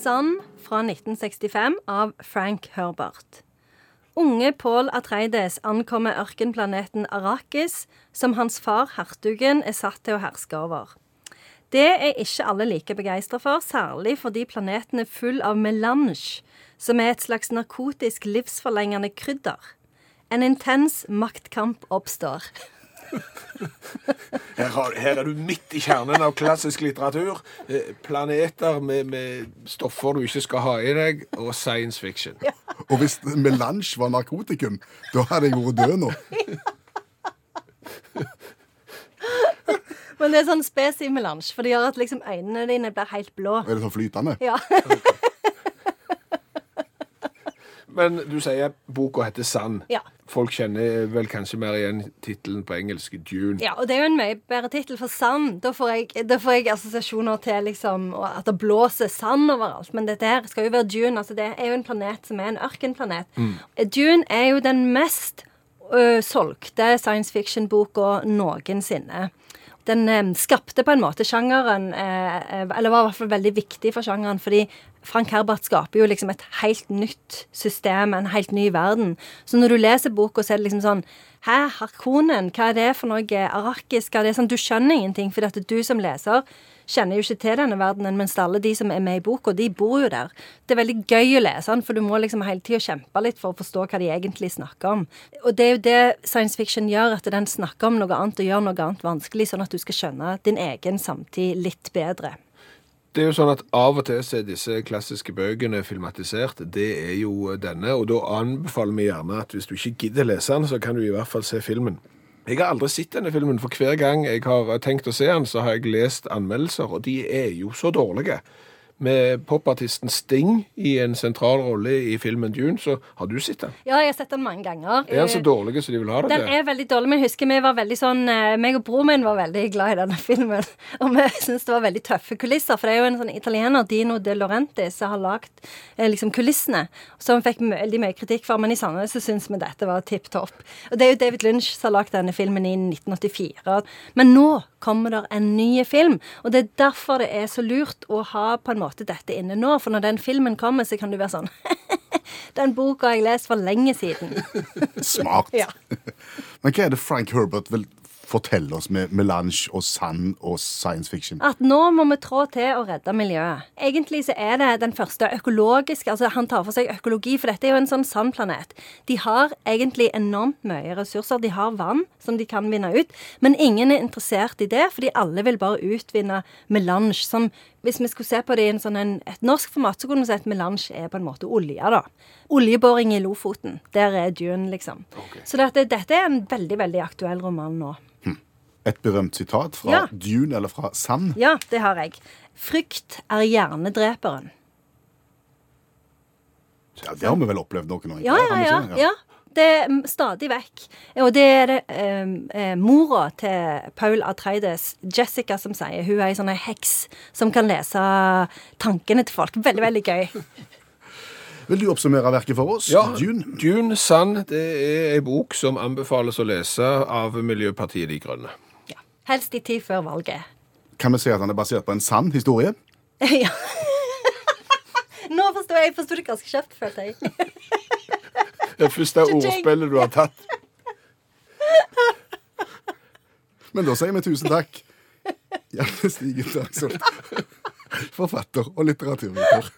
Sun fra 1965 av Frank Herbert. Unge Paul Atreides ankommer ørkenplaneten Arrakis, som hans far, hertugen, er satt til å herske over. Det er ikke alle like begeistra for, særlig fordi planeten er full av melange, som er et slags narkotisk livsforlengende krydder. En intens maktkamp oppstår. Her, har, her er du midt i kjernen av klassisk litteratur. Eh, Planeter med, med stoffer du ikke skal ha i deg, og science fiction. Og hvis melange var narkotikum, da hadde jeg vært død nå. Men det er sånn spesimelange, for det gjør at liksom øynene dine blir helt blå. Er det sånn flytende? Ja. Men du sier boka heter Sand. Ja. Folk kjenner vel kanskje mer igjen tittelen på engelsk Dune. ja, og det er jo en mye bedre tittel for sand. Da får, jeg, da får jeg assosiasjoner til liksom at det blåser sand overalt. Men dette her skal jo være Dune. altså Det er jo en planet som er en ørkenplanet. Dune er jo den mest ø, solgte science fiction-boka noensinne. Den eh, skapte på en måte sjangeren, eh, eh, eller var i hvert fall veldig viktig for sjangeren, fordi Frank Herbert skaper jo liksom et helt nytt system, en helt ny verden. Så når du leser boka, så er det liksom sånn Hæ, Harkonen, hva er det for noe? Arrakis, hva er det sånn? Du skjønner ingenting, fordi at du som leser kjenner jo ikke til denne verdenen, mens alle de som er med i boka, de bor jo der. Det er veldig gøy å lese den, for du må liksom hele tida kjempe litt for å forstå hva de egentlig snakker om. Og det er jo det science fiction gjør, at den snakker om noe annet og gjør noe annet vanskelig, sånn at du skal skjønne din egen samtid litt bedre. Det er jo sånn at Av og til er disse klassiske bøkene filmatisert. Det er jo denne, og da anbefaler vi gjerne at hvis du ikke gidder lese den, så kan du i hvert fall se filmen. Jeg har aldri sett denne filmen, for hver gang jeg har tenkt å se den, så har jeg lest anmeldelser, og de er jo så dårlige. Med popartisten Sting i en sentral rolle i filmen Dune, så har du sett den. Ja, jeg har sett den mange ganger. Er den så dårlig som de vil ha det Den til? er veldig dårlig, men jeg husker vi var veldig sånn eh, meg og broren min var veldig glad i denne filmen. Og vi syntes det var veldig tøffe kulisser, for det er jo en sånn italiener, Dino De Laurentiis, som har lagd eh, liksom kulissene. Som fikk veldig mye kritikk for, men i Sandnes så syns vi dette var tipp topp. Og det er jo David Lynch som har lagd denne filmen i 1984. Men nå kommer der en ny film, og det er derfor det er så lurt å ha på en måte dette inne nå, for når den filmen kommer, så kan du være sånn Den boka har jeg lest for lenge siden. Smart. Ja. Men hva er det Frank Herbert vil fortelle oss med melange og sand og science fiction? At nå må vi trå til å redde miljøet. Egentlig så er det den første økologiske altså Han tar for seg økologi, for dette er jo en sånn sandplanet. De har egentlig enormt mye ressurser. De har vann som de kan vinne ut, men ingen er interessert i det, fordi alle vil bare utvinne melange. Som hvis vi skulle se på det i en sånn en, et norsk format, så kunne vi si at melange er på en måte olje, da. Oljeboring i Lofoten. Der er Dune, liksom. Så dette, dette er en veldig, veldig aktuell roman nå. Et berømt sitat fra Ja. Dune eller fra Sand. Ja, det har jeg. Frykt er hjernedreperen. Ja, det har vi vel opplevd noen nå? Ja, ja, ja. ja. Det er stadig vekk. Og det er det eh, eh, mora til Paul Atreides, Jessica, som sier. Hun er ei sånn heks som kan lese tankene til folk. Veldig, veldig gøy. Vil du oppsummere verket for oss? Ja, Dune? Dune Sand det er ei bok som anbefales å lese av Miljøpartiet De Grønne. Helst i tid før valget. Kan vi si at han er basert på en sann historie? ja. Nå forstår jeg. Jeg forsto det ganske kjapt, følte jeg. Det første ordspillet du har tatt. Men da sier vi tusen takk. Janne Stigen Dagsholt, forfatter og litteraturviter.